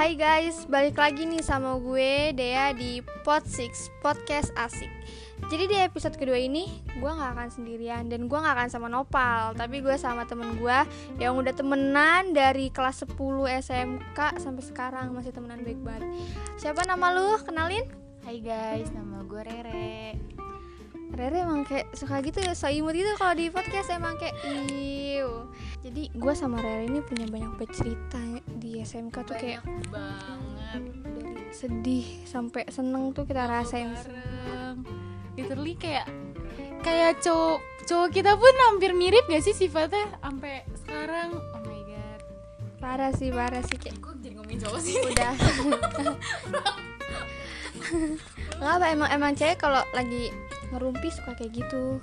Hai guys, balik lagi nih sama gue Dea di Pod 6 Podcast Asik Jadi di episode kedua ini gue gak akan sendirian dan gue gak akan sama Nopal Tapi gue sama temen gue yang udah temenan dari kelas 10 SMK sampai sekarang masih temenan baik banget Siapa nama lu? Kenalin? Hai guys, nama gue Rere Rere emang kayak suka gitu ya, so imut gitu kalau di podcast emang kayak iu. Jadi gue sama Rere ini punya banyak cerita di SMK tuh kayak banget dari sedih sampai seneng tuh kita rasain. bareng literally kayak kayak cowok cowok kita pun hampir mirip gak sih sifatnya sampai sekarang oh my god Parah sih, parah sih kayak kok jadi ngomongin cowok sih udah. Nggak apa emang emang cewek kalau lagi ngerumpi suka kayak gitu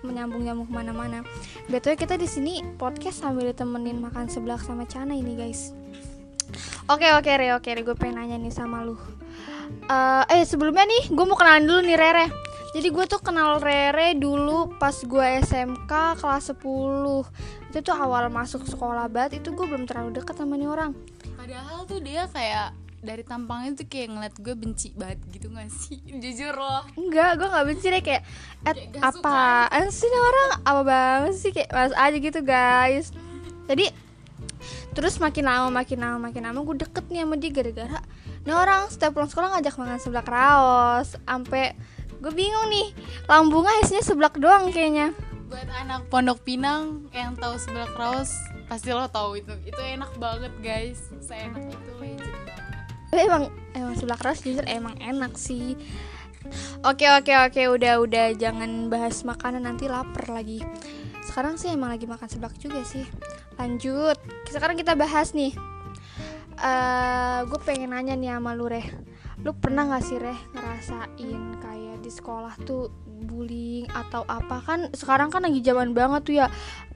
menyambung nyambung ke mana-mana. Betulnya kita di sini podcast sambil ditemenin makan seblak sama Cana ini guys. Oke oke Re oke Re gue pengen nanya nih sama lu. Eh, eh sebelumnya nih gue mau kenalan dulu nih Rere. Jadi gue tuh kenal Rere dulu pas gue SMK kelas 10 Itu tuh awal masuk sekolah banget Itu gue belum terlalu deket sama nih orang. Padahal tuh dia kayak dari tampangnya tuh kayak ngeliat gue benci banget gitu gak sih? Jujur loh. Enggak, gue gak benci deh kayak eh, gak Apaan sih nih orang? Apa banget sih? Kayak mas aja gitu guys. Jadi Terus makin lama makin lama makin lama gue deket nih sama dia gara-gara Nih orang setiap pulang sekolah ngajak makan seblak raos Sampai gue bingung nih Lambungnya isinya seblak doang kayaknya. Buat anak Pondok Pinang yang tahu sebelah kraus pasti lo tahu itu. Itu enak banget guys. Seenak itu legend banget emang emang seblak raos jujur emang enak sih. Oke oke oke udah udah. Jangan bahas makanan nanti lapar lagi. Sekarang sih emang lagi makan seblak juga sih Lanjut. Sekarang kita bahas nih. Eh Gue pengen nanya nih sama lu Reh. Lu pernah gak sih Reh ngerasain kayak di sekolah tuh bullying atau apa? Kan sekarang kan lagi zaman banget tuh ya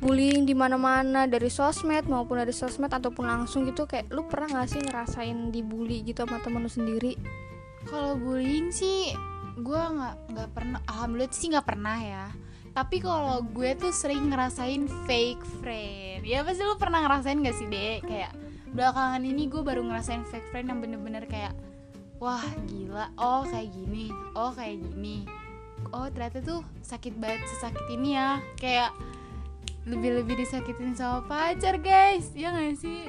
bullying di mana-mana dari sosmed maupun dari sosmed ataupun langsung gitu. Kayak lu pernah gak sih ngerasain dibully gitu sama temen lu sendiri? Kalau bullying sih gue nggak nggak pernah alhamdulillah sih nggak pernah ya tapi kalau gue tuh sering ngerasain fake friend. Ya pasti lu pernah ngerasain gak sih dek kayak belakangan ini gue baru ngerasain fake friend yang bener-bener kayak wah gila. Oh kayak gini. Oh kayak gini. Oh ternyata tuh sakit banget sesakit ini ya. Kayak lebih-lebih disakitin sama pacar guys. Ya gak sih?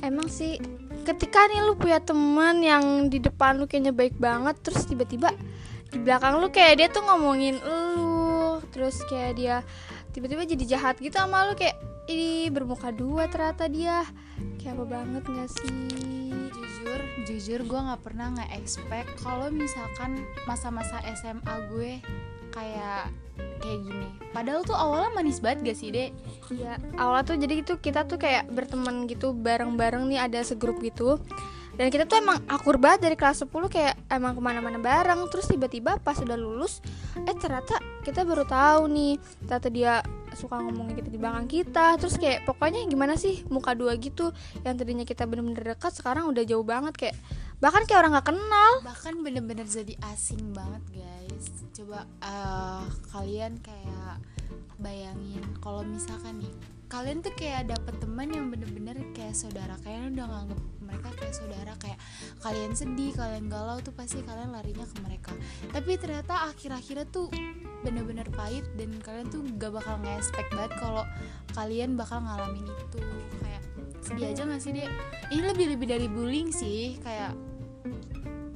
Emang sih ketika nih lu punya teman yang di depan lu kayaknya baik banget terus tiba-tiba di belakang lu kayak dia tuh ngomongin lu terus kayak dia tiba-tiba jadi jahat gitu sama lu kayak ini bermuka dua ternyata dia. Kayak apa banget gak sih? Jujur jujur gue nggak pernah nggak expect kalau misalkan masa-masa SMA gue kayak kayak gini. Padahal tuh awalnya manis banget gak sih dek? Iya, awalnya tuh jadi itu kita tuh kayak berteman gitu bareng-bareng nih ada segrup gitu dan kita tuh emang akur banget dari kelas 10 kayak emang ke mana-mana bareng. Terus tiba-tiba pas udah lulus eh ternyata kita baru tahu nih ternyata dia suka ngomongin kita di belakang kita. Terus kayak pokoknya gimana sih muka dua gitu yang tadinya kita bener-bener dekat sekarang udah jauh banget. Kayak bahkan kayak orang nggak kenal. Bahkan bener-bener jadi asing banget guys. Coba eh, kalian kayak bayangin kalau misalkan nih kalian tuh kayak dapet teman yang bener-bener kayak saudara kalian udah nganggep mereka kayak saudara kayak kalian sedih kalian galau tuh pasti kalian larinya ke mereka. Tapi ternyata akhir-akhirnya tuh bener-bener pahit dan kalian tuh gak bakal nge-expect banget kalau kalian bakal ngalamin itu. Kayak sedih aja gak sih dek? Ini lebih-lebih dari bullying sih kayak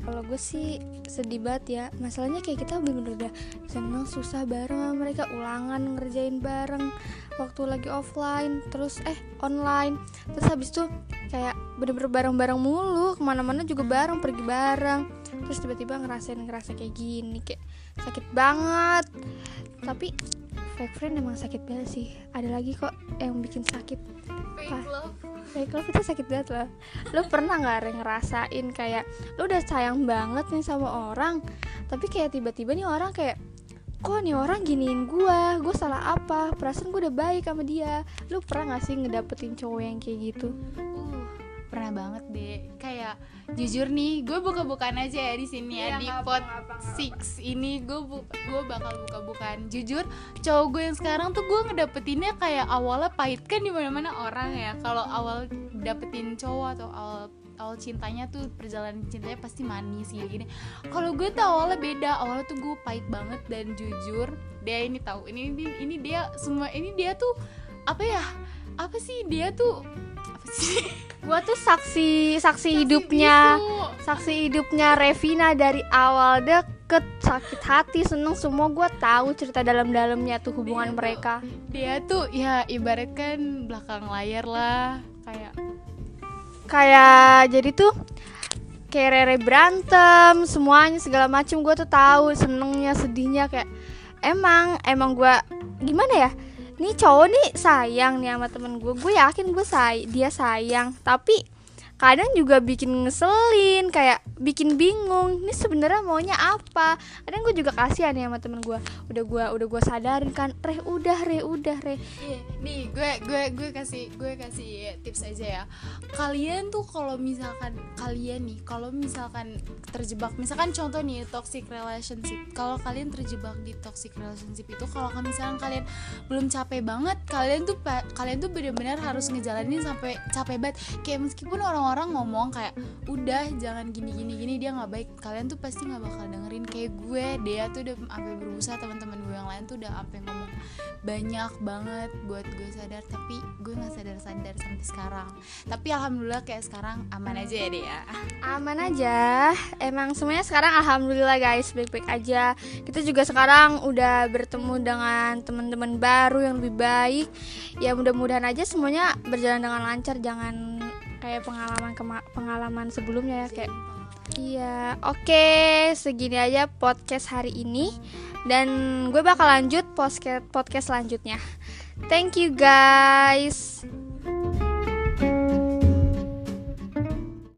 kalau gue sih sedih banget ya. Masalahnya kayak kita bener-bener udah seneng susah bareng sama mereka ulangan ngerjain bareng waktu lagi offline terus eh online. Terus habis itu kayak bener-bener bareng-bareng mulu ke mana-mana juga bareng pergi bareng. Terus tiba-tiba ngerasain ngerasa kayak gini kayak sakit banget. Tapi fake friend emang sakit banget sih. Ada lagi kok yang bikin sakit. Fake love Fake love itu sakit banget loh Lu pernah gak Re, ngerasain kayak Lu udah sayang banget nih sama orang Tapi kayak tiba-tiba nih orang kayak Kok nih orang giniin gua? Gue salah apa? Perasaan gue udah baik sama dia. Lu pernah gak sih ngedapetin cowok yang kayak gitu? Uh pernah banget deh kayak jujur nih gue buka-bukaan aja ya di sini ya Iya, di pot. 6 ini gue bu gue bakal buka-bukaan. Jujur cowok gue yang sekarang tuh gue ngedapetinnya kayak awalnya pahit kan di mana-mana orang ya. Kalau awal dapetin cowok atau awal awal cintanya tuh perjalanan cintanya pasti manis gini gini. Kalau gue tuh awalnya beda awalnya tuh gue pahit banget dan jujur dia ini tahu ini ini, ini dia semua ini dia tuh apa ya apa sih dia tuh apa sih Gua tuh saksi saksi hidupnya. bisu. saksi hidupnya Revina dari awal deket. Sakit hati seneng semua gue tahu cerita dalam-dalamnya tuh hubungan Dia tuh- mereka. Dia tuh ya ibaratkan belakang layar lah. Kayak kayak jadi tuh kayak Rere berantem semuanya segala macem. Gue tuh tahu senengnya sedihnya kayak emang emang gue gimana ya nih cowok nih sayang nih sama temen gue gue yakin gue say dia sayang. Tapi kadang juga bikin ngeselin kayak bikin bingung ini sebenarnya maunya apa kadang gue juga kasihan ya sama temen gue udah gue udah gue sadarin kan reh udah reh udah reh Iya, nih gue gue gue kasih gue kasih tips aja ya. Kalian tuh kalau misalkan kalian nih, kalau misalkan terjebak, misalkan contoh nih toxic relationship. Kalau kalian terjebak di toxic relationship itu, kalau kan misalkan kalian belum capek banget, kalian tuh kalian tuh benar-benar harus ngejalanin sampai capek banget. Kayak meskipun orang-orang ngomong kayak udah jangan gini gini gini dia nggak baik, kalian tuh pasti nggak bakal dengerin. Kayak gue, dia tuh udah sampai berusaha teman-teman gue yang lain tuh udah sampai ngomong banyak banget buat gue sadar. Tapi gue nggak sadar sadar sampai sekarang. Tapi alhamdulillah kayak sekarang aman aja ya deh aman aja. Emang semuanya sekarang alhamdulillah guys. Baik-baik aja. Kita juga sekarang udah bertemu dengan teman-teman baru yang lebih baik. Ya mudah-mudahan aja semuanya berjalan dengan lancar. Jangan kayak pengalaman pengalaman sebelumnya ya kayak iya oke segini aja podcast hari ini. Dan gue bakal lanjut podcast podcast selanjutnya. Thank you guys